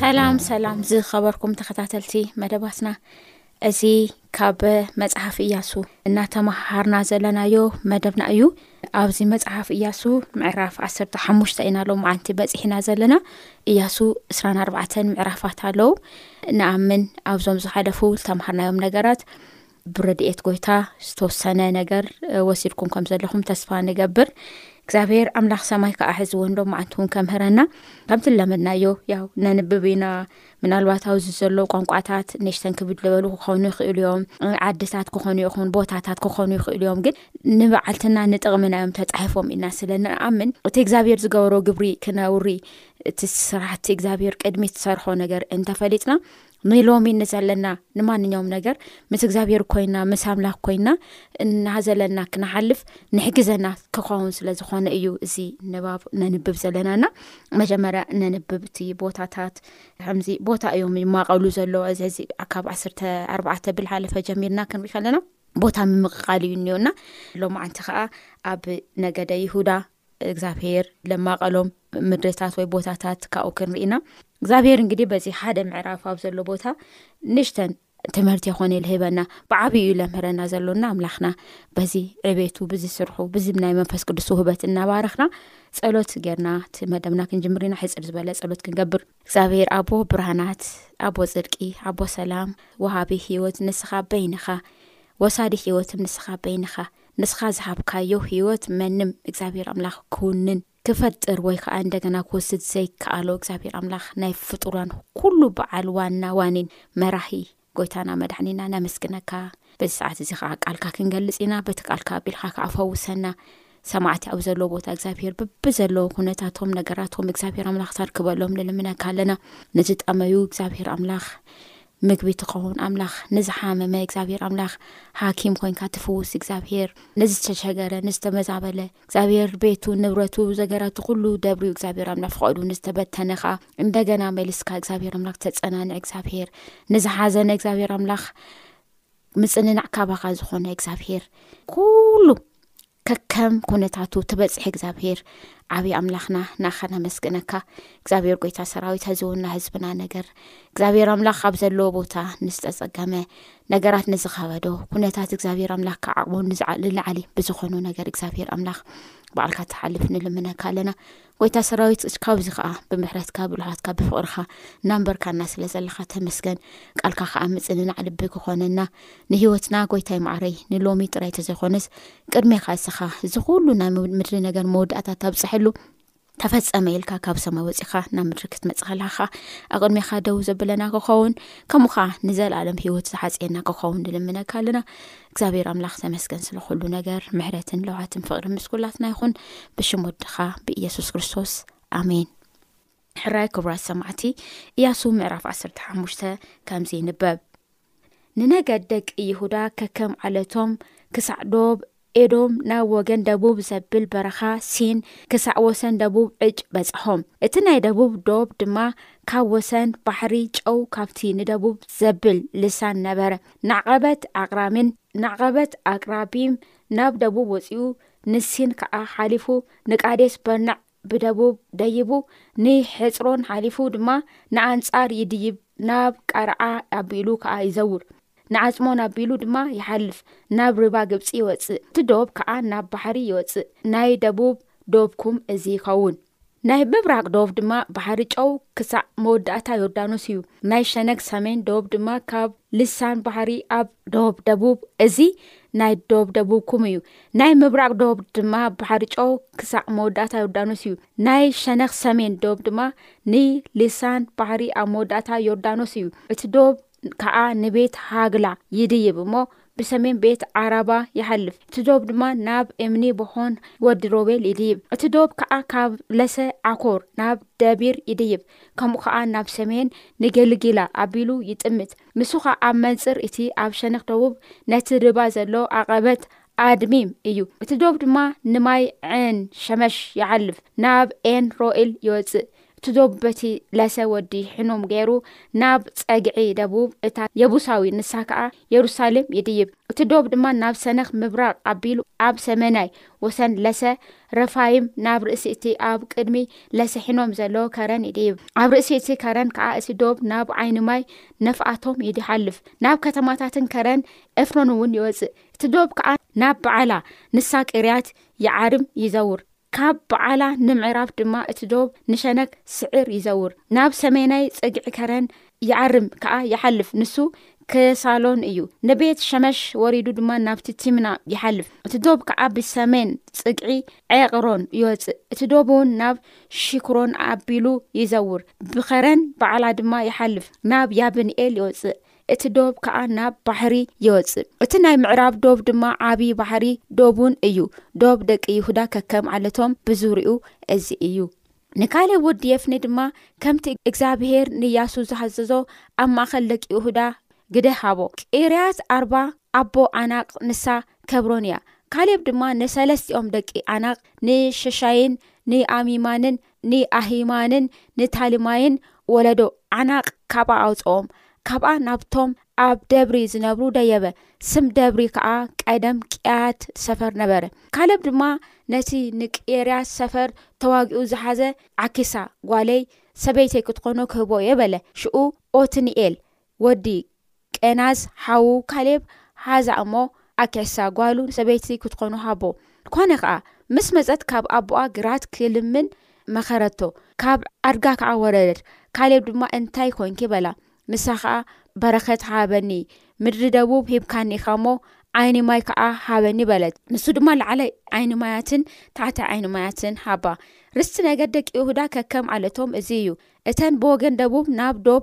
ሰላም ሰላም ዝኸበርኩም ተኸታተልቲ መደባትና እዚ ካብ መፅሓፍ እያሱ እናተማሃርና ዘለናዮ መደብና እዩ ኣብዚ መፅሓፍ እያሱ ምዕራፍ ዓሰርተ ሓሙሽተ ኢና ሎ መዓንቲ በፂሕና ዘለና እያሱ እስራን ኣርባዕተን ምዕራፋት ኣለው ንኣምን ኣብዞም ዝሓለፉ ዝተምሃርናዮም ነገራት ብረድኤት ጎይታ ዝተወሰነ ነገር ወሲድኩም ከም ዘለኹም ተስፋ ንገብር እግዚኣብሔር ኣምላኽ ሰማይ ከዓ ሕዚ እውን ዶ መዓንቲ እውን ከምህረና ከምቲ ለመድናዮ ያው ነንብብ ኢና ምናልባት ኣብዚ ዘሎ ቋንቋታት ነሽተን ክብድ ልበሉ ክኾኑ ይኽእሉ እዮም ዓድታት ክኾኑ ይኹን ቦታታት ክኾኑ ይኽእሉ እዮም ግን ንበዓልትና ንጥቕምና እዮም ተፃሒፎም ኢና ስለ ንኣምን እቲ እግዚኣብሔር ዝገበሮ ግብሪ ክነውሪ እቲ ስራሕቲ እግዚኣብሔር ቅድሚ ትሰርሖ ነገር እንተፈሊጥና ንሎሚ ንዘለና ንማንኛውም ነገር ምስ እግዚኣብሔር ኮይና ምስ ኣምላኽ ኮይና እናዘለና ክነሓልፍ ንሕግዘና ክኸውን ስለ ዝኾነ እዩ እዚ ንባብ ነንብብ ዘለናና መጀመርያ ነንብብ እቲ ቦታታት ከምዚ ቦታ እዮም ማቐሉ ዘሎ እዚዚ ካብ ዓስተ ኣርባዕተ ብል ሓለፈ ጀሚርና ክንሪኢ ከለና ቦታ ምምቕቓል እዩ እኒኦና ሎማዓንቲ ከዓ ኣብ ነገደ ይሁዳ እግዚኣብሄር ለማቐሎም ምድርታት ወይ ቦታታት ካብኡ ክንርኢና እግዚኣብሄር እንግዲ በዚ ሓደ ምዕራፍ ኣብ ዘሎ ቦታ ንሽተን ትምህርቲ ይኮነ ልህበና ብዓብዩ እዩ ለምህረና ዘሎና ኣምላኽና በዚ ዕቤቱ ብዚ ስርሑ ብዚ ናይ መንፈስ ቅዱስ ውህበት እናባረኽና ፀሎት ገርና እቲ መደብና ክንጅምር ኢና ሕፅር ዝበለ ፀሎት ክንገብር እግዚኣብሄር ኣቦ ብርሃናት ኣቦ ፅድቂ ኣቦ ሰላም ወሃቢ ሂወት ንስኻ በይንኻ ወሳዲ ሂወትም ንስኻ በይንኻ ንስኻ ዝሃብካዮ ህይወት መንም እግዚኣብሔር ኣምላኽ ክውንን፣ ክፈጥር ወይ ከኣ እንደገና ክወስድ ዘይከኣሎ እግዚኣብሔር ኣምላኽ ናይ ፍጡራን ኩሉ በዓል ዋና ዋኒን መራሂ ጎይታና መድሕኒና ነመስግነካ በዚ ሰዓት እዚ ከኣ ቃልካ ክንገልጽ ኢና በቲ ቃልካ ኣቢልካ ከኣ ፈውሰና ሰማዕቲ ኣብ ዘለዎ ቦታ እግዚኣብሄር ብቢ ዘለዎ ኩነታቶም ነገራቶም እግዚኣብሄር ኣምላኽ ተርክበሎም ንልምነካ ኣለና ንዝጠመዩ እግዚኣብሄር ኣምላኽ ምግቢ ትኸውን ኣምላኽ ንዝሓመመ እግዚኣብሄር ኣምላኽ ሓኪም ኮንካ ትፍውስ እግዚኣብሄር ንዝተሸገረ ንዝተመዛበለ እግዚኣብሄር ቤቱ ንብረቱ ዘገራቱ ኩሉ ደብሪኡ እግዚኣብሄር ኣምላኽ ፍቐዱ ንዝተበተነ ኸዓ እንደገና መልስካ እግዚኣብሄር ኣምላኽ ተፀናንዕ እግዚኣብሄር ንዝሓዘነ እግዚኣብሄር ኣምላኽ ምፅንናዕ ካባኻ ዝኾነ እግዚኣብሄር ኩሉ ከከም ኩነታቱ ትበፅሒ እግዚኣብሄር ዓብዪ ኣምላኽና ንኣኻ ነመስግነካ እግዚኣብሄር ጎይታ ሰራዊት ዚውና ህዝብና ነገር እግዚኣብሄር ኣምላኽ ኣብ ዘለዎ ቦታ ንዝተፀገመ ነገራት ንዝኸበዶ ኩነታት እግዚኣብሄር ኣምላኽ ክዓቕቦ ንዝዓልላዓሊ ብዝኾኑ ነገር እግዚኣብሄር ኣምላኽ በዓልካ ተሓልፍ ንልምነካ ኣለና ጎይታ ሰራዊት እስካብዚ ከዓ ብምሕረትካ ብልሃትካ ብፍቅርካ እናንበርካና ስለ ዘለካ ተመስገን ቃልካ ከዓ ምፅንናዕ ልቢ ክኾነና ንሂወትና ጎይታይ ማዕረይ ንሎሚ ጥራይ ተዘይኮነስ ቅድሜካ እስኻ እዚ ኩሉ ናይ ምድሪ ነገር መወዳእታ ተብፅሐሉ ተፈፀመ ኢልካ ካብ ሰማይ ወፂካ ናብ ምድሪ ክትመፅ ከለካ ከዓ ኣቅድሜካ ደው ዘብለና ክኸውን ከምኡ ከዓ ንዘለኣለም ሂወት ዝሓፅየና ክኸውን ንልምነካ ኣለና እግዚኣብሔር ኣምላኽ ተመስገን ስለ ኩሉ ነገር ምሕረትን ለውሃትን ፍቅሪ ምስ ኩላትና ይኹን ብሽም ወድኻ ብኢየሱስ ክርስቶስ ኣሜን ሕራይ ክብራት ሰማዕቲ እያሱ ምዕራፍ 1ሓሽ ከምዚ ይንበብ ንነገድ ደቂ ይሁዳ ከከም ዓለቶም ክሳዕ ዶብ ኤዶም ናብ ወገን ደቡብ ዘብል በረኻ ሲን ክሳዕ ወሰን ደቡብ ዕጭ በጽሖም እቲ ናይ ደቡብ ዶብ ድማ ካብ ወሰን ባሕሪ ጨው ካብቲ ንደቡብ ዘብል ልሳን ነበረ ናዕቐበት ኣቕራሚን ናዕቐበት ኣቅራቢም ናብ ደቡብ ወፂኡ ንሲን ከዓ ሓሊፉ ንቃዴስ በርነዕ ብደቡብ ደይቡ ንሕፅሮን ሓሊፉ ድማ ንኣንፃር ይድይብ ናብ ቃርዓ ኣቢሉ ከዓ ይዘውር ንኣፅሞን ኣቢሉ ድማ ይሓልፍ ናብ ርባ ግብፂ ይወፅእ እቲ ዶብ ከዓ ናብ ባሕሪ ይወፅእ ናይ ደቡብ ዶብኩም እዚ ይኸውን ናይ ምብራቅ ዶብ ድማ ባሕሪ ጨው ክሳዕ መወዳእታ ዮርዳኖስ እዩ ናይ ሸነግ ሰሜን ዶብ ድማ ካብ ልሳን ባሕሪ ኣብ ዶብ ደቡብ እዚ ናይ ዶብ ደቡብኩም እዩ ናይ ምብራቅ ዶብ ድማ ባሕሪ ጨው ክሳዕ መወዳእታ ዮርዳኖስ እዩ ናይ ሸነክ ሰሜን ዶብ ድማ ንልሳን ባሕሪ ኣብ መወዳእታ ዮርዳኖስ እዩ እቲ ዶብ ከዓ ንቤት ሃግላ ይድይብ እሞ ብሰሜን ቤት ዓራባ ይሓልፍ እቲ ዶብ ድማ ናብ እምኒ ቦኾን ወዲ ሮቤል ይድይብ እቲ ዶብ ከዓ ካብ ለሰ ዓኮር ናብ ደቢር ይድይብ ከምኡ ከዓ ናብ ሰሜን ንገልጊላ ኣቢሉ ይጥምት ንሱኻ ኣብ መንፅር እቲ ኣብ ሸነኽ ደቡብ ነቲ ርባ ዘሎ ኣቐበት ኣድሚም እዩ እቲ ዶብ ድማ ንማይ ዕን ሸመሽ ይሓልፍ ናብ ኤን ሮኤል ይወፅእ እቲ ዶብ በቲ ለሰ ወዲ ሕኖም ገይሩ ናብ ጸግዒ ደቡብ እታ የቡሳዊ ንሳ ከኣ የሩሳሌም ይድይብ እቲ ዶብ ድማ ናብ ሰነኽ ምብራቕ ኣቢሉ ኣብ ሰመናይ ወሰን ለሰ ረፋይም ናብ ርእሲ እቲ ኣብ ቅድሚ ለሰ ሕኖም ዘሎ ከረን ይድይብ ኣብ ርእሲ እቲ ከረን ከኣ እቲ ዶብ ናብ ዓይኒ ማይ ነፍኣቶም ይድሓልፍ ናብ ከተማታትን ከረን ኤፍሮን እውን ይወጽእ እቲ ዶብ ከኣ ናብ በዓላ ንሳ ቅርያት ይዓርም ይዘውር ካብ በዓላ ንምዕራብ ድማ እቲ ዶብ ንሸነክ ስዕር ይዘውር፣ ናብ ሰሜናይ ጸግዒ ከረን ይዓርም ከኣ ይሓልፍ፣ ንሱ ከየሳሎን እዩ፣ ንቤት ሸመሽ ወሪዱ ድማ ናብቲ ቲምና ይሓልፍ፣ እቲ ዶብ ከኣ ብሰሜን ጽግዒ ዔቅሮን ይወጽእ፣ እቲ ዶብውን ናብ ሺክሮን ኣቢሉ ይዘውር፣ ብከረን በዓላ ድማ ይሓልፍ ናብ ያብንኤል ይወጽእ፣ እቲ ዶብ ከኣ ናብ ባሕሪ ይወጽእ። እቲ ናይ ምዕራብ ዶብ ድማ ዓብዪ ባሕሪ፣ ዶቡን፣ እዩ። ዶብ ደቂ ይሁዳ ከከም ዓለቶም ብዙርይኡ እዚ እዩ። ንካሌብ ወዲ የፍኔ ድማ ከምቲ እግዚኣብሄር ንእያሱ ዝሃዘዞ ኣብ ማእከል ደቂ ይሁዳ ግደ ሃቦ። ቂርያት ኣርባ ኣቦ ዓናቅ ንሳ ኬብሮን እያ። ካሌብ ድማ ንሰለስቲኦም ደቂ ዓናቅ፣ ንሸሻይን ንኣሚማንን ንኣሂማንን ንታልማይን ወለዶ ዓናቅ ካብኣ ኣውጽኦም። ካብኣ ናብቶም ኣብ ደብሪ ዝነብሩ ደየበ። ስም ደብሪ ከኣ ቀደም ቅያት ሰፈር ነበረ። ካለብ ድማ ነቲ ንቅየርያት ሰፈር ተዋጊኡ ዝሓዘ ዓኪሳ ጓለይ ሰበይተይ ክትኾኖ ክህቦ እየ በለ። ሽኡ ኦትኒኤል ወዲ ቄናዝ ሓዉ ካሌብ ሓዛ እሞ ኣኬሳ ጓሉ ሰበይቲ ክትኮኑ ሃቦ። ኮነ ከኣ ምስ መጸት ካብ ኣቦኣ ግራት ክልምን መኸረቶ። ካብ ኣድጋ ከኣ ወረደት። ካሌብ ድማ እንታይ ኮንኪ በላ። ንሳ ከኣ በረኸት ሃበኒ ምድሪ ደቡብ ሂብካኒ ኢኻ እሞ ዓይኒ ማይ ከኣ ሃበኒ በለት። ንሱ ድማ ላዕላይ ዓይኒ ማያትን ታሕታይ ዓይኒ ማያትን ሃባ። ርስቲ ነገድ ደቂ ይሁዳ ከከም ዓለቶም እዚ እዩ። እተን ብወገን ደቡብ ናብ ዶብ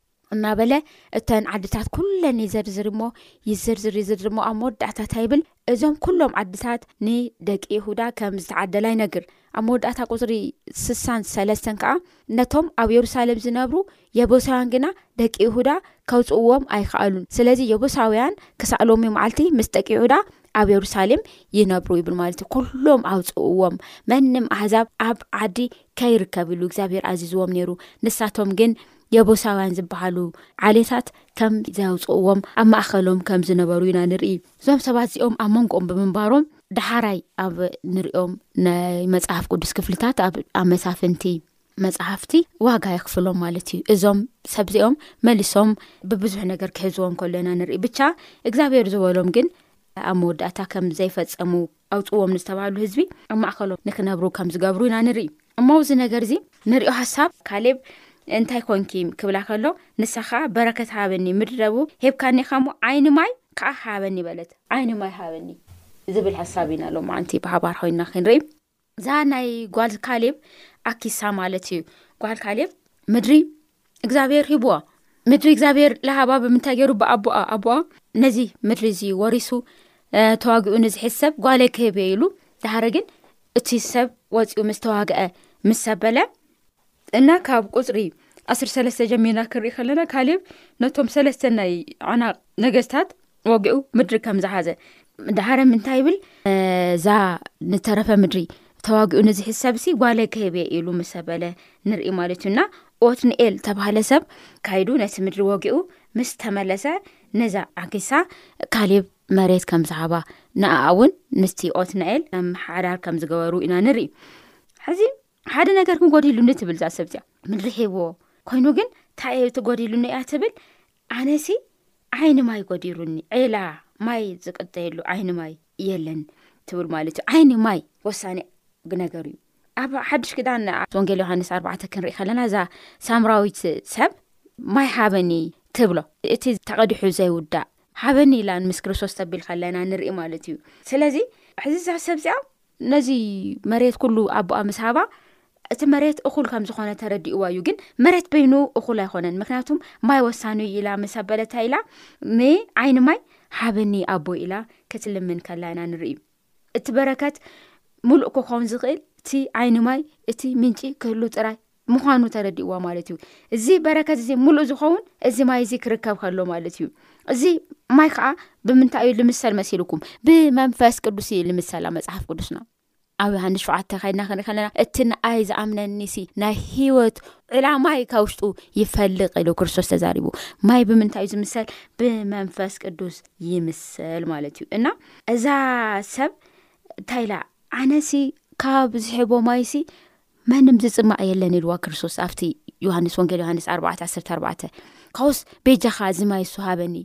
እናበለ እተን ዓድታት ኩለን ይዘርዝር እሞ ይዝርዝር ይዝርዝር እሞ ኣብ መወዳእታታ ይብል እዞም ኩሎም ዓድታት ንደቂ ይሁዳ ከም ዝተዓደላ ይነግር ኣብ መወዳእታ ቁፅሪ ስሳን ሰለስተን ከዓ ነቶም ኣብ የሩሳሌም ዝነብሩ የቦሳውያን ግና ደቂ ይሁዳ ከውፅእዎም ኣይክኣሉን ስለዚ የቦሳውያን ክሳእሎሚ መዓልቲ ምስ ደቂ ይሁዳ ኣብ የሩሳሌም ይነብሩ ይብል ማለት እዩ ኩሎም ኣውፅእዎም መንም ኣህዛብ ኣብ ዓዲ ከይርከብ ኢሉ እግዚኣብሄር ኣዚዝዎም ነይሩ ንሳቶም ግን የቡሳውያን ዝበሃሉ ዓሌታት ከም ዘውፅእዎም ኣብ ማእኸሎም ከም ዝነበሩ ኢና ንርኢ እዞም ሰባት እዚኦም ኣብ መንጎኦም ብምንባሮም ዳሓራይ ኣብ ንሪኦም ናይ መፅሓፍ ቅዱስ ክፍልታት ኣብ ኣመሳፍንቲ መፅሓፍቲ ዋጋ የክፍሎም ማለት እዩ እዞም ሰብ ዚኦም መሊሶም ብብዙሕ ነገር ክሕዝዎም ከሎና ንርኢ ብቻ እግዚኣብሔር ዝበሎም ግን ኣብ መወዳእታ ከም ዘይፈፀሙ ኣውፅዎም ንዝተባሃሉ ህዝቢ ኣብ ማእኸሎም ንክነብሩ ከም ዝገብሩ ኢና ንርኢ እሞ እዚ ነገር እዚ ንሪኦ ሓሳብ ካሌብ እንታይ ኮንኪ ክብላ ከሎ ንሳ ከዓ በረከት ሃበኒ ምድሪ ደቡ ሄብካኒካ ሞ ዓይኒ ማይ ከዓ ሃበኒ በለት ዓይኒ ማይ ሃበኒ ዝብል ሓሳብ ኢና ሎም ዓንቲ ብሓባር ኮይና ክንርኢ እዛ ናይ ጓል ካሌብ ኣኪሳ ማለት እዩ ጓል ካሌብ ምድሪ እግዚኣብሔር ሂብዋ ምድሪ እግዚኣብሔር ለሃባ ብምንታይ ገይሩ ብኣቦኣ ኣቦኣ ነዚ ምድሪ እዚ ወሪሱ ተዋጊኡ ንዝሒዝ ሰብ ጓለይ ክህብ እየ ኢሉ ዳሓረ ግን እቲ ሰብ ወፂኡ ምስ ተዋግዐ ምስ ሰበለ እና ካብ ቁፅሪ ዓስር ሰለስተ ጀሚርና ክርኢ ከለና ካሌብ ነቶም ሰለስተ ናይ ዓናቅ ነገስታት ወጊኡ ምድሪ ከም ዝሓዘ ዳሓረም እንታይ ይብል እዛ ንተረፈ ምድሪ ተዋጊኡ ንዝሕዝ ሰብ ሲ ጓለ ከይብየ ኢሉ ምሰ በለ ንርኢ ማለት እዩና ኦትንኤል ተባሃለ ሰብ ካይዱ ነቲ ምድሪ ወጊኡ ምስ ተመለሰ ነዛ ዓኪሳ ካሌብ መሬት ከም ዝሃባ ንኣኣ እውን ምስቲ ኦትንኤል ም ሓዳር ከም ዝገበሩ ኢና ንርኢ ሕዚ ሓደ ነገር ግን ጎዲሉኒ ትብል እዛ ሰብዚኣ ምድሪ ሂብዎ ኮይኑ ግን እንታይ እቲ ጎዲሉኒ እያ ትብል ኣነሲ ዓይኒ ማይ ጎዲሩኒ ዒላ ማይ ዝቅጠየሉ ዓይኒ ማይ የለን ትብል ማለት እዩ ዓይኒ ማይ ወሳኒ ነገር እዩ ኣብ ሓድሽ ክዳን ወንጌል ዮሃንስ ኣርባዕተ ክንርኢ ከለና እዛ ሳምራዊት ሰብ ማይ ሓበኒ ትብሎ እቲ ተቐዲሑ ዘይውዳእ ሓበኒ ኢላ ንምስ ክርስቶስ ተቢል ከለና ንርኢ ማለት እዩ ስለዚ ሕዚ እዛ ሰብዚኣ ነዚ መሬት ኩሉ ኣቦኣ ምስ ሃባ እቲ መሬት እኹል ከም ዝኾነ ተረዲእዋ እዩ ግን መሬት በይኑ እኹል ኣይኮነን ምክንያቱም ማይ ወሳኑ እዩ ኢላ ምስ ኣበለታ ኢላ ንዓይኒ ማይ ሓበኒ ኣቦ ኢላ ክትልምን ከላ ኢና ንርኢ እቲ በረከት ሙሉእ ኮኸውን ዝኽእል እቲ ዓይኒ ማይ እቲ ምንጪ ክህሉ ጥራይ ምዃኑ ተረዲእዋ ማለት እዩ እዚ በረከት እዚ ሙሉእ ዝኸውን እዚ ማይ እዚ ክርከብ ከሎ ማለት እዩ እዚ ማይ ከዓ ብምንታይ እዩ ልምሰል መሲልኩም ብመንፈስ ቅዱስ እዩ ልምሰላ መፅሓፍ ቅዱስና ኣብ ዮሃንስ ሸውዓተ ከድና ክንርኢ ከለና እቲ ንኣይ ዝኣምነኒሲ ናይ ሂወት ዕላ ማይ ካብ ውሽጡ ይፈልቅ ኢሉ ክርስቶስ ተዛሪቡ ማይ ብምንታይ እዩ ዝምሰል ብመንፈስ ቅዱስ ይምሰል ማለት እዩ እና እዛ ሰብ እንታይ ኢላ ዓነሲ ካብ ዝሕቦ ማይሲ ማንም ዝጽማቕ የለን ኢልዋ ክርስቶስ ኣብቲ ዮሃንስ ወንጌል ዮሃንስ ኣርባዕተ ዓሰርተ ኣርባዕተ ካውስ ቤጃኻ እዚ ማይ እሱ ሃበኒ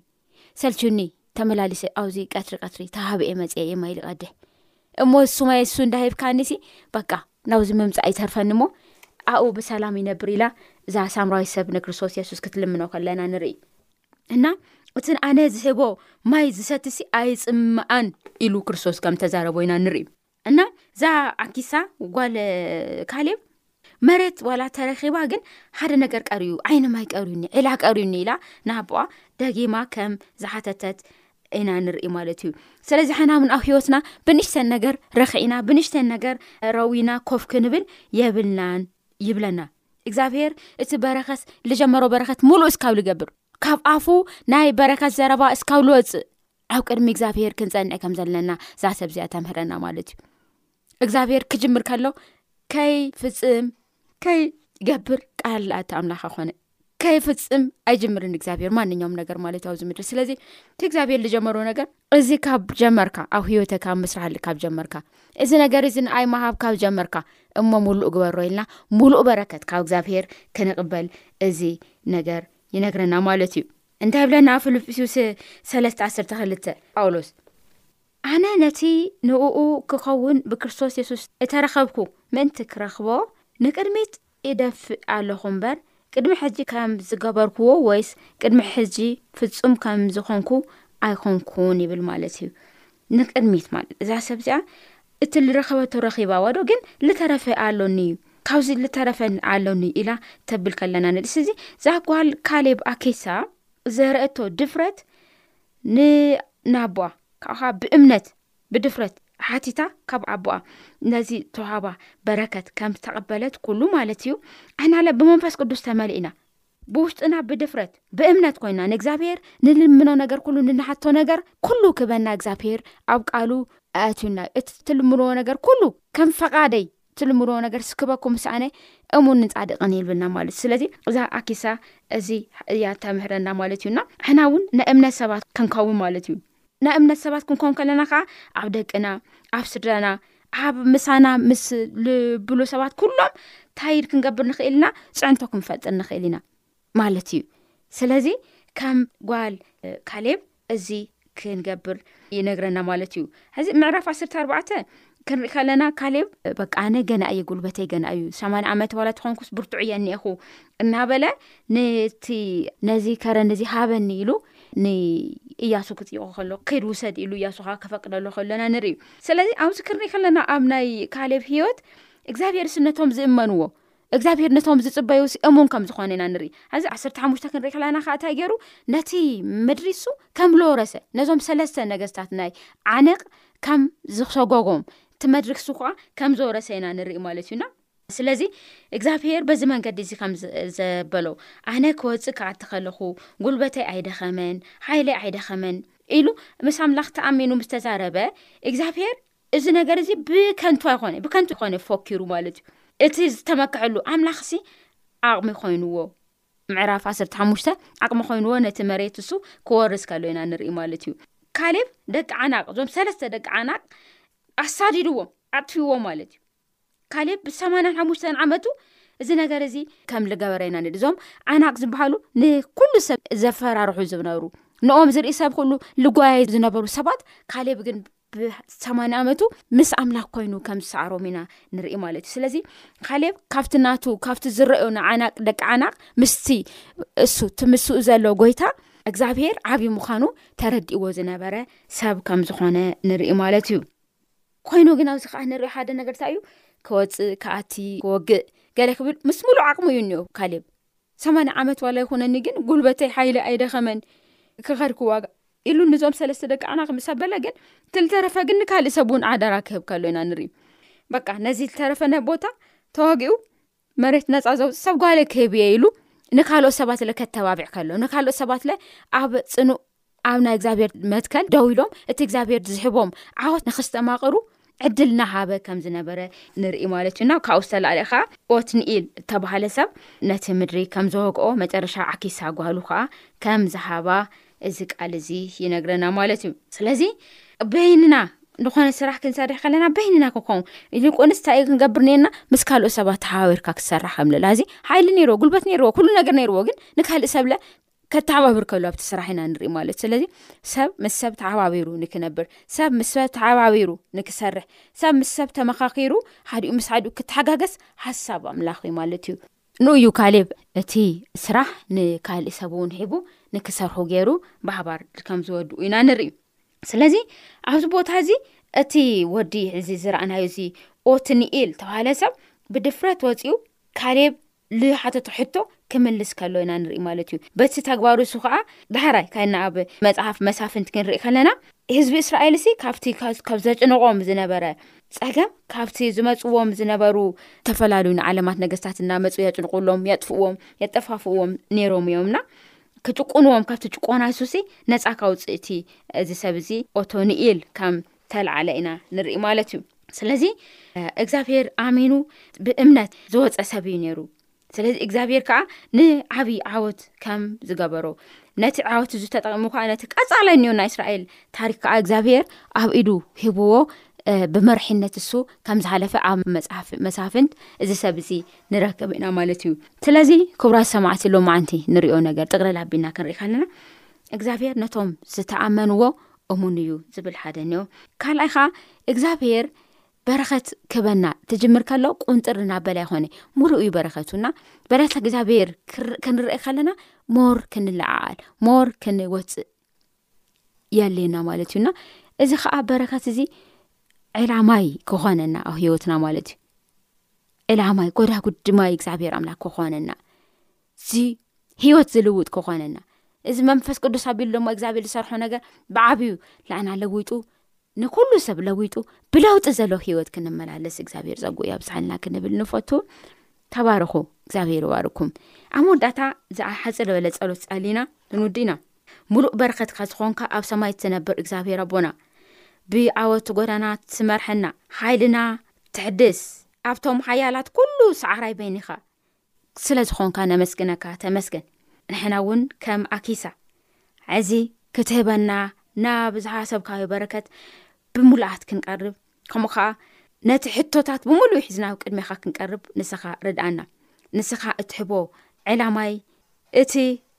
ሰልችኒ ተመላሊሰ ኣዚ ቀትሪ ቀትሪ ተሃብ እየ መፅ እየ ማይሊ ቀደ እሞ ሱማይ እሱ እንዳሂብካኒሲ በቃ ናብዚ ምምፃእ ይተርፈኒ እሞ ኣብኡ ብሰላም ይነብር ኢላ እዛ ሳምራዊ ሰብ ንክርስቶስ የሱስ ክትልምኖ ከለና ንርኢ እና እቲ ኣነ ዝህቦ ማይ ዝሰትሲ ኣይፅምኣን ኢሉ ክርስቶስ ከም ተዛረቦ ኢና ንርኢ እና እዛ ዓኪሳ ጓል ካሌብ መሬት ዋላ ተረኪባ ግን ሓደ ነገር ቀርዩ ዓይኒ ማይ ቀርዩኒ ዒላ ቀርዩኒ ኢላ ንኣቦኣ ደጊማ ከም ዝሓተተት ኢና ንርኢ ማለት እዩ ስለዚ ሓና ውን ኣብ ሂወትና ብንሽተን ነገር ረክዒና ብንሽተን ነገር ረዊና ኮፍ ክንብል የብልናን ይብለና እግዚኣብሄር እቲ በረከት ዝጀመሮ በረከት ሙሉእ እስካብ ዝገብር ካብ ኣፉ ናይ በረከት ዘረባ እስካብ ዝወፅእ ኣብ ቅድሚ እግዚኣብሄር ክንፀንዕ ከም ዘለና እዛ ሰብ እዚኣ ተምህረና ማለት እዩ እግዚኣብሄር ክጅምር ከሎ ከይ ፍፅም ከይ ገብር ቃል ኣቲ ኣምላኽ ኣኮነ ከይ ፍፅም ኣይጅምርን እግዚኣብሄር ማንኛውም ነገር ማለት ዩ ኣብዚ ምድሪ ስለዚ እቲ እግዚኣብሄር ዝጀመሮ ነገር እዚ ካብ ጀመርካ ኣብ ሂወተ ካብ ምስራሃሊ ካብ ጀመርካ እዚ ነገር እዚ ንኣይ መሃብ ካብ ጀመርካ እሞ ሙሉእ ግበሮ ኢልና ሙሉእ በረከት ካብ እግዚኣብሄር ክንቕበል እዚ ነገር ይነግረና ማለት እዩ እንታይ ብለና ፍልጵስዩስ ሰለስተ ዓሰርተ ክልተ ጳውሎስ ኣነ ነቲ ንእኡ ክኸውን ብክርስቶስ የሱስ እተረኸብኩ ምእንቲ ክረኽቦ ንቅድሚት ይደፍእ ኣለኹ እምበር ቅድሚ ሕጂ ከም ዝገበርክዎ ወይስ ቅድሚ ሕጂ ፍጹም ከም ዝኾንኩ ኣይኮንኩን ይብል ማለት እዩ ንቅድሚት ማለት እዛ ሰብ እዚኣ እቲ ልረኸበቶ ረኺባ ዋዶ ግን ልተረፈ ኣሎኒ እዩ ካብዚ ልተረፈ ኣሎኒ እዩ ኢላ ተብል ከለና ንርእሲ እዚ ዛጓል ካሌብ ኣኬሳ ዘርእቶ ድፍረት ንናቦኣ ካብካ ብእምነት ብድፍረት ሓቲታ ካብ ኣቦኣ ነዚ ተዋህባ በረከት ከም ዝተቐበለት ኩሉ ማለት እዩ ኣናለ ብመንፈስ ቅዱስ ተመሊእና ብውሽጥና ብድፍረት ብእምነት ኮይና ንእግዚኣብሄር ንልምኖ ነገር ኩሉ ንንሓቶ ነገር ኩሉ ክበና እግዚኣብሄር ኣብ ቃሉ ኣእትዩና እዩ እቲ ትልምድዎ ነገር ኩሉ ከም ፈቓደይ ትልምድዎ ነገር ስክበኩም ስኣነ እሙንን ፃድቕን ይልብልና ማለት እዩ ስለዚ እዛ ኣኪሳ እዚ እያ ተምህረና ማለት እዩና ሕና እውን ናይ እምነት ሰባት ክንከውን ማለት እዩ ናይ እምነት ሰባት ክንኮን ከለና ከዓ ኣብ ደቅና ኣብ ስድራና ኣብ ምሳና ምስ ልብሉ ሰባት ኩሎም ታይድ ክንገብር ንኽእል ኢና ፅዕንቶ ክንፈጥር ንኽእል ኢና ማለት እዩ ስለዚ ከም ጓል ካሌብ እዚ ክንገብር ይነግረና ማለት እዩ ሕዚ ምዕራፍ ዓስርተ ኣርባዕተ ክንርኢ ከለና ካሌብ በቃ ኣነ ገና እየ ጉልበተይ ገና እዩ ሰማን ዓመት ዋላ ትኾንኩስ ብርቱዑ እየ እኒኤኹ እናበለ ንቲ ነዚ ከረን እዚ ሃበኒ ኢሉ ንእያሱ ክፅይቁ ከሎ ክድ ውሰድ ኢሉ እያሱ ከዓ ከፈቅደሎ ከሎና ንርኢ እዩ ስለዚ ኣብዚ ክንርኢ ከለና ኣብ ናይ ካሌብ ሂወት እግዚኣብሄር ስነቶም ዝእመንዎ እግዚኣብሄር ነቶም ዝጽበዩሲ እሙን ከም ዝኾነ ኢና ንርኢ ሕዚ ዓሰርተ ሓሙሽተ ክንርኢ ከለና ከዓ እንታይ ገይሩ ነቲ ምድሪሱ ከም ሎረሰ ነዞም ሰለስተ ነገስታት ናይ ዓነቅ ከም ዝሰጎጎም እቲ መድሪክሱ ከዓ ከም ዘወረሰ ኢና ንርኢ ማለት እዩና ስለዚ እግዚኣብሄር በዚ መንገዲ እዚ ከም ዘበሎ ኣነ ክወፅእ ክኣ እተኸለኹ ጉልበተይ ኣይደኸመን ሓይለይ ኣይደኸመን ኢሉ ምስ ኣምላኽ ተኣሚኑ ምስ ተዛረበ እግዚኣብሄር እዚ ነገር እዚ ብከንቱ ኣይኮነ ብከንቱ ይኮነ ፎኪሩ ማለት እዩ እቲ ዝተመክሐሉ ኣምላኽሲ ዓቕሚ ኮይንዎ ምዕራፍ ዓሰርተ ሓሙሽተ ዓቕሚ ኮይንዎ ነቲ መሬት እሱ ክወርስ ከሎ ኢና ንርኢ ማለት እዩ ካሌብ ደቂ ዓናቅ እዞም ሰለስተ ደቂ ዓናቅ ኣሳዲድዎም ኣጥፊዎ ማለት እዩ ካሌብ ብሰማንያን ሓሙሽተን ዓመቱ እዚ ነገር እዚ ከም ልገበረ ኢና ንድ እዞም ዓናቅ ዝበሃሉ ንኩሉ ሰብ ዘፈራርሑ ዝነበሩ ንኦም ዝርኢ ሰብ ኩሉ ልጓያይ ዝነበሩ ሰባት ካሌብ ግን ብሰማንያ ዓመቱ ምስ ኣምላኽ ኮይኑ ከም ዝሰዕሮም ኢና ንርኢ ማለት እዩ ስለዚ ካሌብ ካብቲ ናቱ ካብቲ ዝረዮ ንዓናቅ ደቂ ዓናቅ ምስቲ እሱ እቲ ምስኡ ዘሎ ጎይታ እግዚኣብሄር ዓብዪ ምዃኑ ተረዲእዎ ዝነበረ ሰብ ከም ዝኾነ ንርኢ ማለት እዩ ኮይኑ ግን ኣብዚ ከኣ ንሪኦ ሓደ ነገር እንታይ እዩ ከወፅእ ክኣቲ ክወግእ ገለ ክብል ምስ ምሉእ ዓቕሙ እዩ እኒኦ ካሌብ ሰማንያ ዓመት ዋላ ይኹነኒ ግን ጉልበተይ ሓይለ ኣይደኸመን ክኸድ ክዋጋ ኢሉ ንዞም ሰለስተ ደቂ ኣና ክምሳ በለ ግን ትልተረፈ ግን ካልእ ሰብ እውን ዓደራ ክህብ ከሎ ኢና ንርኢ በቃ ነዚ ዝተረፈነ ቦታ ተዋጊኡ መሬት ነፃ ዘውፅ ሰብ ጓለ ክህብየ ኢሉ ንካልኦት ሰባት ለ ከተባብዕ ከሎ ንካልኦት ሰባት ለ ኣብ ፅኑእ ኣብ ናይ እግዚኣብሔር መትከል ደው ኢሎም እቲ እግዚኣብሔር ዝህቦም ዓወት ንክስተማቅሩ ዕድል ናሃበ ከም ዝነበረ ንርኢ ማለት እዩና ካብኡ ዝተላለ ከዓ ኦትኒኢል እተባሃለ ሰብ ነቲ ምድሪ ከም ዘወግኦ መጨረሻ ዓኪሳ ጓሉ ከዓ ከም ዝሃባ እዚ ቃል እዚ ይነግረና ማለት እዩ ስለዚ በይንና ንኾነ ስራሕ ክንሰርሕ ከለና በይንና ክኸውን ይልቁንስ እንታይ እዩ ክንገብር ነርና ምስ ካልኦት ሰባት ተሓባቢርካ ክሰራሕ ከምልላ እዚ ሓይሊ ነይዎ ጉልበት ነይርዎ ኩሉ ነገር ነይርዎ ግን ንካልእ ሰብለ ከተሓባብር ከሉ ኣብቲ ስራሕ ኢና ንርኢ ማለት እዩ ስለዚ ሰብ ምስ ሰብ ተሓባቢሩ ንክነብር ሰብ ምስ ሰብ ተሓባቢሩ ንክሰርሕ ሰብ ምስ ሰብ ተመካኪሩ ሓዲኡ ምስ ሓዲኡ ክተሓጋገስ ሓሳብ ኣምላኽ እዩ ማለት እዩ ንኡ እዩ ካሌብ እቲ ስራሕ ንካልእ ሰብ እውን ሒቡ ንክሰርሑ ገይሩ ብሓባር ከም ዝወድኡ ኢና ንርኢ ስለዚ ኣብዚ ቦታ እዚ እቲ ወዲ እዚ ዝረኣናዩ እዚ ኦትኒኤል ተባሃለ ሰብ ብድፍረት ወፂኡ ካሌብ ዝሓተቶ ሕቶ ክምልስ ከሎ ኢና ንርኢ ማለት እዩ በቲ ተግባሩ እሱ ከዓ ዳህራይ ካይና ኣብ መፅሓፍ መሳፍንቲ ክንርኢ ከለና ህዝቢ እስራኤል ሲ ካብቲ ካብ ዘጭንቆም ዝነበረ ጸገም ካብቲ ዝመጽዎም ዝነበሩ ተፈላለዩ ንዓለማት ነገስታት እናመጹ የጭንቁሎም የጥፍዎም የጠፋፍዎም ነይሮም እዮምና ክጭቁንዎም ካብቲ ጭቆና ንሱሲ ነፃ ካውፅእ እቲ እዚ ሰብ እዚ ኦቶኒኢል ከም ተላዓለ ኢና ንርኢ ማለት እዩ ስለዚ እግዚኣብሄር ኣሚኑ ብእምነት ዝወፀ ሰብ እዩ ነይሩ ስለዚ እግዚኣብሔር ከዓ ንዓብዪ ዓወት ከም ዝገበሮ ነቲ ዓወት እዚ ተጠቂሙ ከዓ ነቲ ቀፃላይ እኒኦ ናይ እስራኤል ታሪክ ከዓ እግዚኣብሔር ኣብ ኢዱ ሂብዎ ብመርሒነት እሱ ከም ዝሃለፈ ኣብ መፅሓፍ መሳፍንት እዚ ሰብ እዚ ንረክብ ኢና ማለት እዩ ስለዚ ክብራት ሰማዕቲ ሎ ማዓንቲ ንሪኦ ነገር ጥቅለል ኣቢና ክንርኢ ከለና እግዚኣብሔር ነቶም ዝተኣመንዎ እሙን እዩ ዝብል ሓደ እኒኦ ካልኣይ ከዓ እግዚኣብሔር በረኸት ክበና ትጅምር ከሎ ቁንጥር እናበለ ኣይኮነ ሙሉእ እዩ በረኸቱ እና በረከት እግዚኣብሔር ክንርእ ከለና ሞር ክንለዓዓል ሞር ክንወፅእ የሌና ማለት እዩና እዚ ከዓ በረከት እዚ ዕላማይ ክኾነና ኣብ ሂወትና ማለት እዩ ዕላማይ ጎዳጉድማይ እግዚኣብሔር ኣምላክ ክኾነና እዚ ህይወት ዝልውጥ ክኾነና እዚ መንፈስ ቅዱስ ኣቢሉ ዶሞ እግዚኣብሔር ዝሰርሖ ነገር ብዓብዩ ንኣና ለዊጡ ንኩሉ ሰብ ለዊጡ ብለውጢ ዘለ ሂወት ክንመላለስ እግዚኣብሔር ፀጉኡ ኣብዝሓልና ክንብል ንፈቱ ተባርኹ እግዚኣብሔር ይባርኩም ኣብ መወዳእታ ዝሓፂ በለ ፀሎት ፀሊና ንውዲኢና ሙሉእ በረከትካ ዝኾንካ ኣብ ሰማይ ትነብር እግዚኣብሔር ኣቦና ብዓወት ጎዳና ትመርሐና ሓይልና ትሕድስ ኣብቶም ሓያላት ኩሉ ሰዕራይ በይኒኻ ስለ ዝኾንካ ነመስግነካ ተመስገን ንሕና ውን ከም ኣኪሳ ዐዚ ክትህበና ናብ ዝሃሰብካዮ በረከት ብሙሉኣት ክንቀርብ ከምኡ ከኣ ነቲ ሕቶታት ብሙሉኡ ሒዝና ኣብ ቅድሜኻ ክንቀርብ ንስኻ ርድኣና ንስኻ እትሕቦ ዕላማይ እቲ